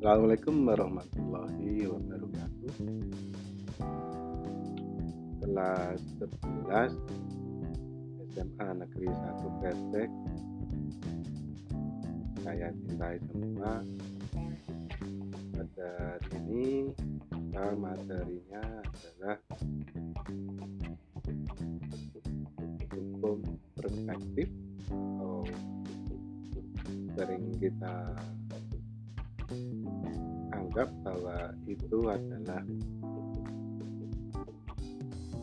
Assalamualaikum warahmatullahi wabarakatuh. Kelas 11 SMA Negeri 1 Kresek. Saya cintai semua. Pada sini materinya adalah hukum perspektif atau sering kita anggap bahwa itu adalah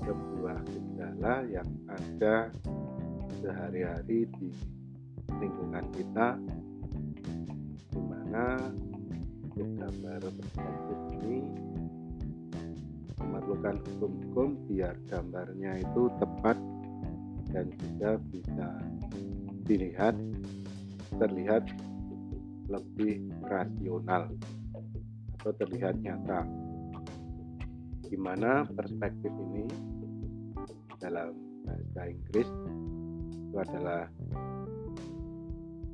sebuah gejala yang ada sehari-hari di lingkungan kita di mana gambar perspektif ini memerlukan hukum-hukum biar gambarnya itu tepat dan juga bisa dilihat terlihat lebih rasional atau terlihat nyata. Di mana perspektif ini dalam bahasa Inggris? Itu adalah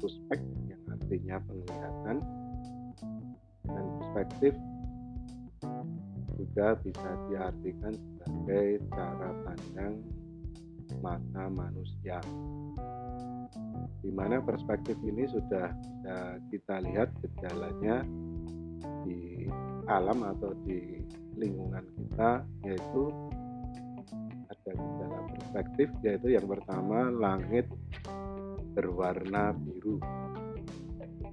suspek yang artinya penglihatan. Dan perspektif juga bisa diartikan sebagai cara pandang mata manusia di mana perspektif ini sudah bisa kita lihat gejalanya di alam atau di lingkungan kita yaitu ada gejala perspektif yaitu yang pertama langit berwarna biru.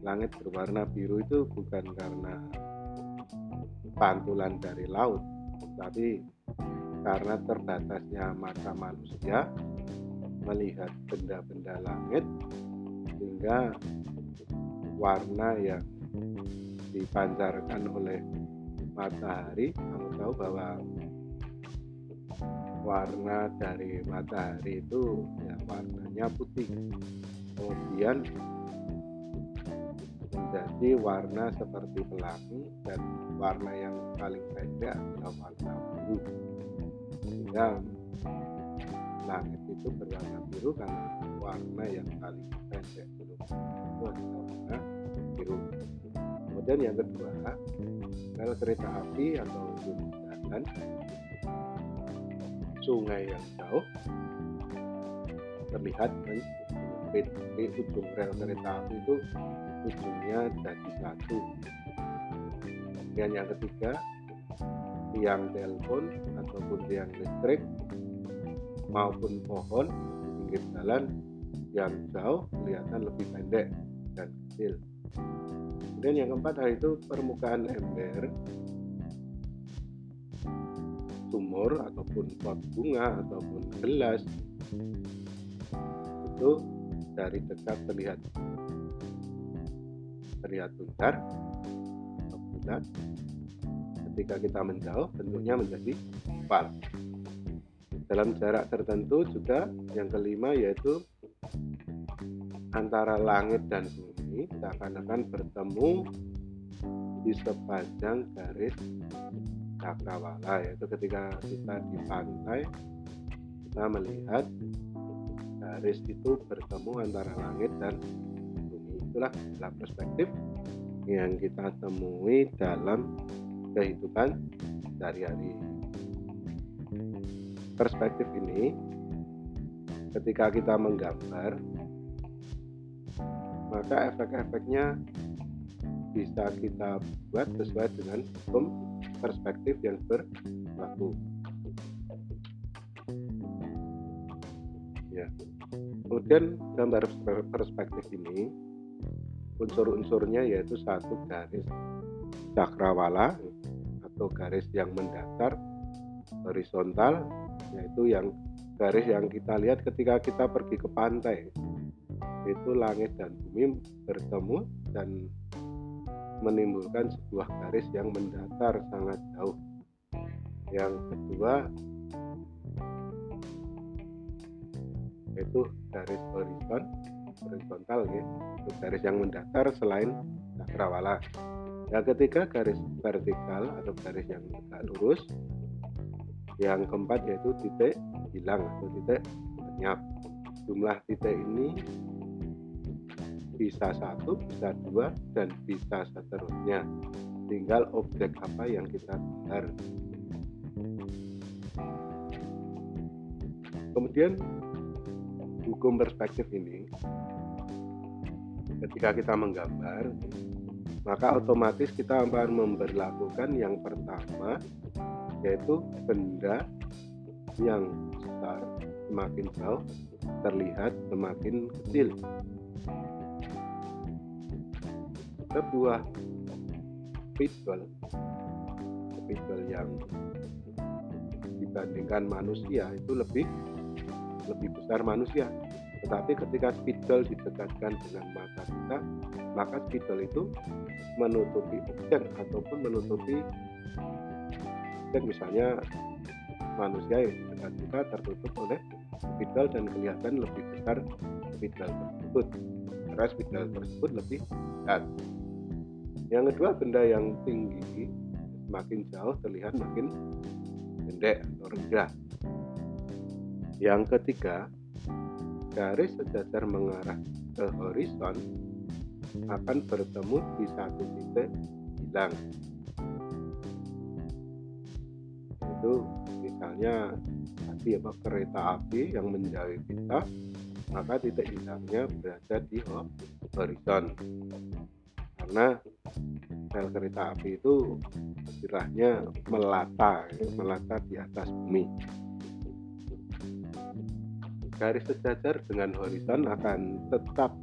Langit berwarna biru itu bukan karena pantulan dari laut tapi karena terbatasnya mata manusia melihat benda-benda langit sehingga warna yang dipancarkan oleh matahari kamu tahu bahwa warna dari matahari itu ya warnanya putih. Kemudian menjadi warna seperti pelangi dan warna yang paling pendek adalah warna biru. Sehingga langit itu berwarna biru karena warna yang paling pendek belum itu adalah warna biru. Kemudian yang kedua rel kereta api atau jalan sungai yang jauh terlihat dan di ujung rel kereta api itu ujungnya jadi satu kemudian yang ketiga tiang telepon ataupun tiang listrik maupun pohon di pinggir jalan yang jauh kelihatan lebih pendek dan kecil. Kemudian yang keempat itu permukaan ember sumur ataupun pot bunga ataupun gelas itu dari dekat terlihat. Terlihat bundar atau bulat. Ketika kita menjauh bentuknya menjadi oval dalam jarak tertentu juga yang kelima yaitu antara langit dan bumi seakan-akan bertemu di sepanjang garis cakrawala yaitu ketika kita di pantai kita melihat garis itu bertemu antara langit dan bumi. Itulah dalam perspektif yang kita temui dalam kehidupan sehari-hari perspektif ini ketika kita menggambar maka efek-efeknya bisa kita buat sesuai dengan hukum perspektif yang berlaku. Ya. Kemudian gambar perspektif ini unsur-unsurnya yaitu satu garis cakrawala atau garis yang mendatar horizontal yaitu yang garis yang kita lihat ketika kita pergi ke pantai. Itu langit dan bumi bertemu dan menimbulkan sebuah garis yang mendatar sangat jauh. Yang kedua yaitu garis horizon horizontal ya. Itu garis yang mendatar selain cakrawala. Yang ketiga garis vertikal atau garis yang tegak lurus yang keempat yaitu titik hilang atau titik lenyap jumlah titik ini bisa satu, bisa dua, dan bisa seterusnya. Tinggal objek apa yang kita dengar. Kemudian hukum perspektif ini ketika kita menggambar maka otomatis kita akan memperlakukan yang pertama yaitu benda yang besar semakin jauh terlihat semakin kecil. Sebuah spidol spidol yang dibandingkan manusia itu lebih lebih besar manusia. Tetapi ketika spidol didekatkan dengan mata kita maka spidol itu menutupi objek ataupun menutupi objek misalnya manusia yang kita tertutup oleh spidol dan kelihatan lebih besar spidol tersebut. Karena spidol tersebut lebih berat yang kedua benda yang tinggi semakin jauh terlihat makin pendek atau rendah. Yang ketiga, garis sejajar mengarah ke horizon akan bertemu di satu titik hilang. Itu misalnya tadi apa kereta api yang menjauhi kita, maka titik hilangnya berada di horizon. Karena rel kereta api itu istilahnya melata, melata di atas bumi. Garis sejajar dengan horizon akan tetap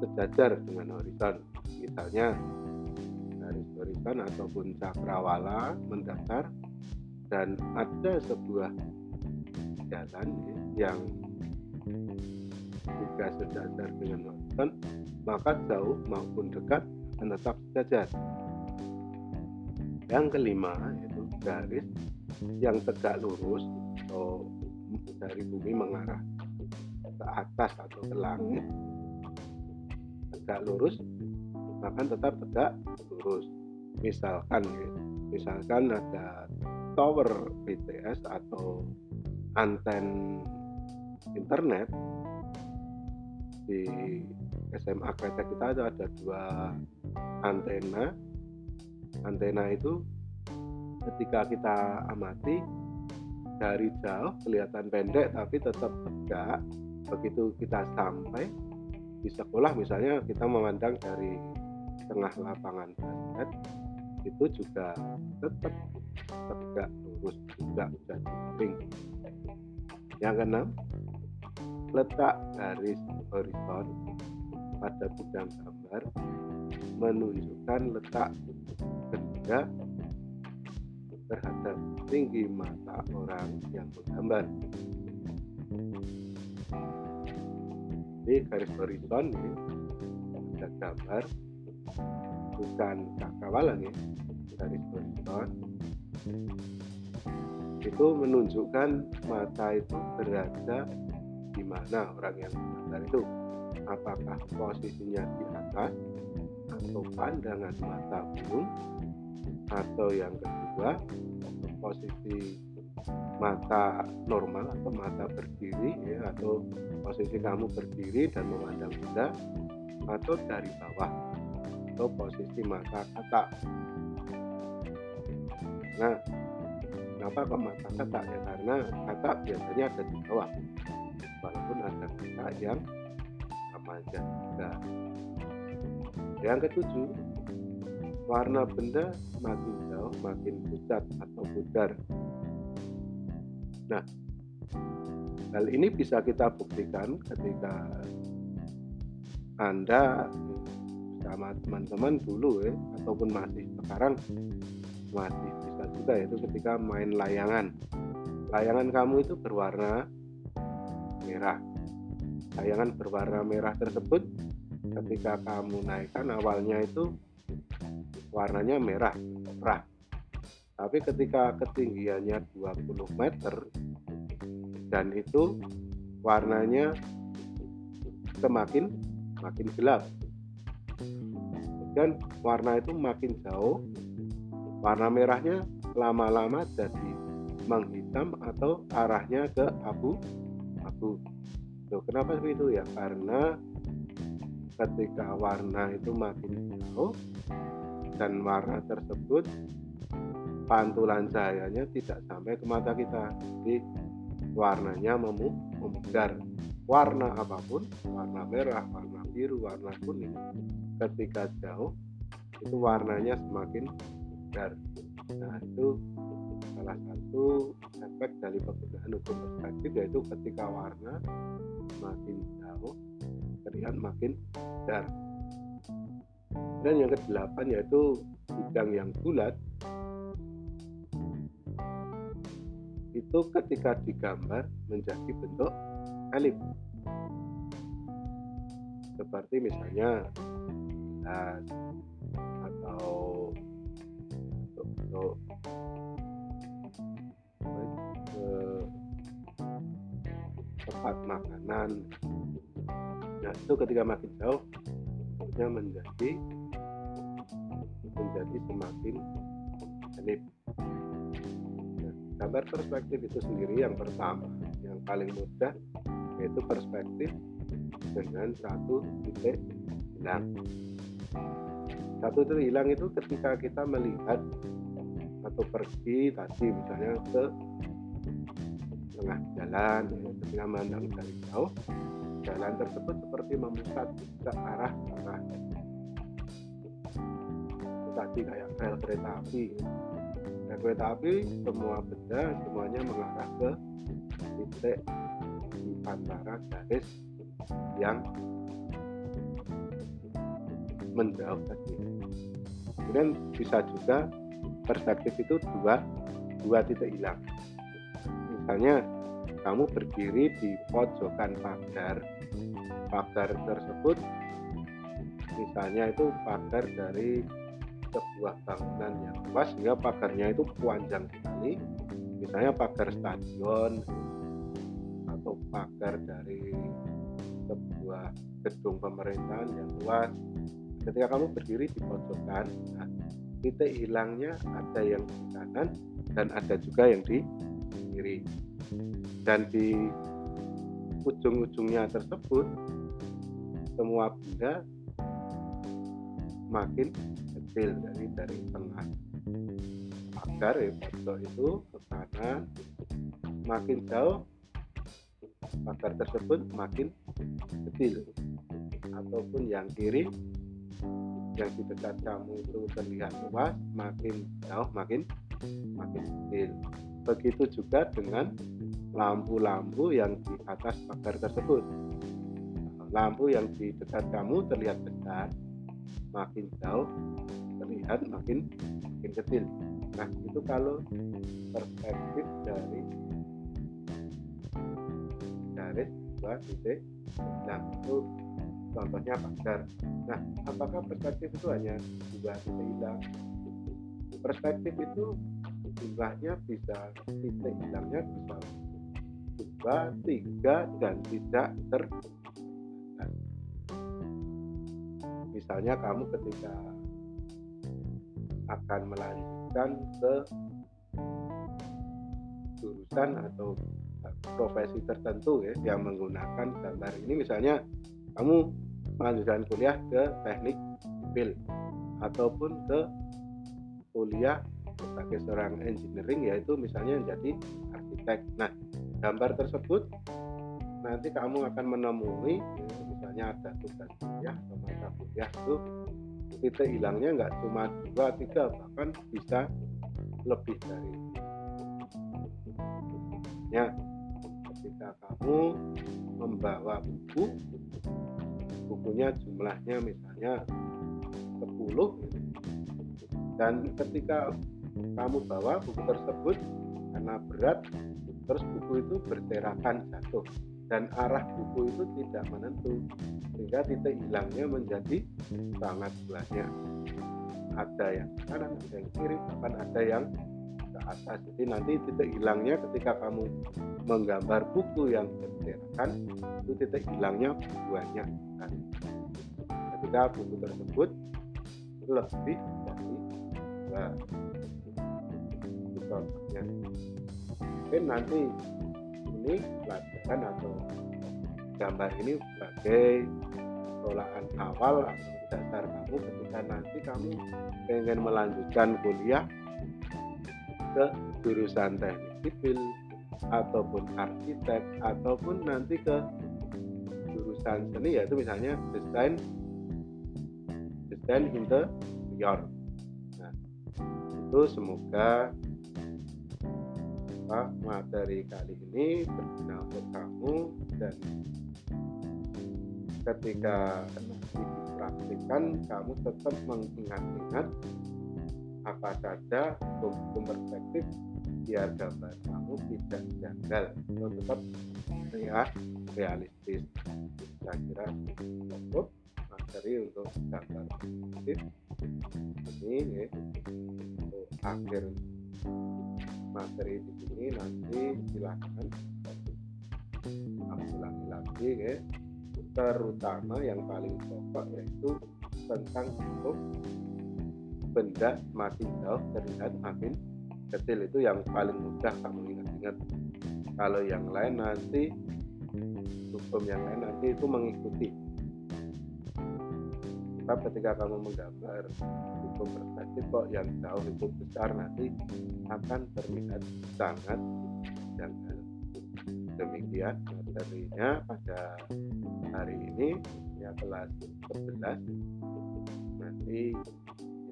sejajar dengan horizon. Misalnya horizon ataupun cakrawala mendatar dan ada sebuah jalan yang juga sejajar dengan horizon maka jauh maupun dekat akan tetap sejajar yang kelima yaitu garis yang tegak lurus atau dari bumi mengarah ke atas atau ke langit tegak lurus akan tetap tegak lurus. Misalkan misalkan ada tower BTS atau anten internet di SMA kereta kita ada, ada dua antena. Antena itu ketika kita amati dari jauh kelihatan pendek tapi tetap tegak. Begitu kita sampai di sekolah misalnya kita memandang dari tengah lapangan basket itu juga tetap tegak lurus juga jadi miring yang keenam letak garis horizon pada bidang gambar menunjukkan letak benda terhadap tinggi mata orang yang menggambar. Ini garis horizon ini ada gambar bukan cakrawala ya garis horizon itu menunjukkan mata itu berada di mana orang yang menggambar itu. Apakah posisinya di atas atau pandangan mata burung atau yang kedua posisi mata normal atau mata berdiri ya atau posisi kamu berdiri dan memandang benda atau dari bawah atau posisi mata kata nah kenapa kok mata kata ya? Karena kata biasanya ada di bawah. Walaupun ada kata yang sama aja juga. Yang ketujuh warna benda makin jauh makin pucat atau pudar. Nah, hal ini bisa kita buktikan ketika Anda sama teman-teman dulu ya, ataupun masih sekarang masih bisa juga itu ketika main layangan. Layangan kamu itu berwarna merah. Layangan berwarna merah tersebut ketika kamu naikkan awalnya itu warnanya merah merah tapi ketika ketinggiannya 20 meter dan itu warnanya semakin makin gelap dan warna itu makin jauh. Warna merahnya lama-lama jadi menghitam atau arahnya ke abu. Abu. Loh, kenapa seperti itu ya? Karena ketika warna itu makin jauh dan warna tersebut pantulan cahayanya tidak sampai ke mata kita. Jadi warnanya memudar. Warna apa pun warna merah warna biru warna kuning ketika jauh itu warnanya semakin mudar nah itu salah satu efek dari penggunaan hukum perspektif yaitu ketika warna makin jauh terlihat makin dar. Dan yang kedelapan yaitu bidang yang bulat. Itu ketika digambar menjadi bentuk elip seperti misalnya gelas atau bentuk-bentuk tempat makanan. Nah itu ketika makin jauh bentuknya menjadi menjadi semakin elip nah, gambar perspektif itu sendiri yang pertama. Yang paling mudah yaitu perspektif dengan satu titik hilang satu titik hilang itu ketika kita melihat atau pergi tadi misalnya ke tengah jalan ya, ketika memandang dari jauh jalan tersebut seperti memusat ke arah arah tadi kayak rel kereta api. Rel kereta api semua benda semuanya mengarah ke titik di antara garis yang menjauh tadi. Kemudian bisa juga perspektif itu dua dua titik hilang. Misalnya kamu berdiri di pojokan pagar. Pagar tersebut misalnya itu pagar dari sebuah bangunan yang luas sehingga pagarnya itu panjang sekali. Misalnya pagar stadion atau pagar dari sebuah gedung pemerintahan yang luas ketika kamu berdiri di pojokan nah, titik hilangnya ada yang di kanan dan ada juga yang di kiri. Dan di ujung-ujungnya tersebut semua benda makin kecil dari dari tengah. Agar ya pojok itu ke kanan makin jauh pagar tersebut makin kecil. Ataupun yang kiri yang di dekat kamu itu terlihat luas makin jauh makin makin kecil. Begitu juga dengan lampu-lampu yang di atas pagar tersebut. Lampu yang di dekat kamu terlihat besar makin jauh terlihat makin makin kecil. Nah itu kalau perspektif dari garis dua titik nah itu contohnya pagar nah apakah perspektif itu hanya dua titik hilang? Perspektif itu jumlahnya bisa titik hilangnya bisa dua tiga dan tidak ter misalnya kamu ketika akan melanjutkan ke jurusan atau profesi tertentu ya yang menggunakan gambar ini. Misalnya kamu melanjutkan kuliah ke teknik sipil ataupun ke kuliah sebagai seorang engineering yaitu misalnya menjadi arsitek. Nah, gambar tersebut nanti kamu akan menemui ya, misalnya ada tugas kuliah atau mata kuliah itu titik hilangnya nggak cuma dua tiga bahkan bisa lebih dari ya ketika kamu membawa buku bukunya jumlahnya misalnya 10 dan ketika kamu bawa buku tersebut karena berat terus buku itu berserakan jatuh. Dan arah buku itu tidak menentu sehingga titik hilangnya menjadi sangat banyak. Ada yang kanan ada yang kiri bahkan ada yang atas. Jadi nanti titik hilangnya ketika kamu menggambar buku yang berserakan itu titik hilangnya banyak sekali ketika buku tersebut lebih dari dua contohnya mungkin nanti ini pelajaran atau gambar ini sebagai sekolahan awal atau dasar kamu ketika nanti kamu pengen melanjutkan kuliah ke jurusan teknik sipil ataupun arsitek ataupun nanti ke jurusan seni yaitu misalnya desain desain interior. Nah itu semoga apa, materi kali ini berguna untuk kamu dan ketika dipraktikkan kamu tetap mengingat-ingat apa saja hukum perspektif biar gambar kamu tidak janggal. Atau tetap ya realistis. Saya kira cukup materi untuk gambar perspektif ini ya, untuk akhir materi di sini nanti silakan. Ulangi lagi ya. Terutama yang paling pokok yaitu tentang bentuk benda makin jauh terlihat makin kecil itu yang paling mudah kamu ingat-ingat. Kalau yang lain nanti hukum yang lain nanti itu mengikuti. Sebab ketika kamu menggambar hukum perspektif kok yang jauh itu besar nanti akan terlihat sangat janggal demikian materinya pada hari ini. Ya kelas 11 nanti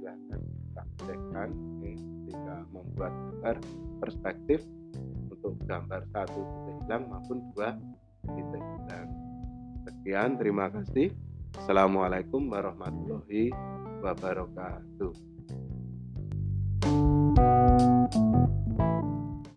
silahkan praktekkan okay. ketika membuat gambar perspektif untuk gambar satu titik hilang maupun dua titik hilang sekian terima kasih Assalamualaikum warahmatullahi wabarakatuh thank you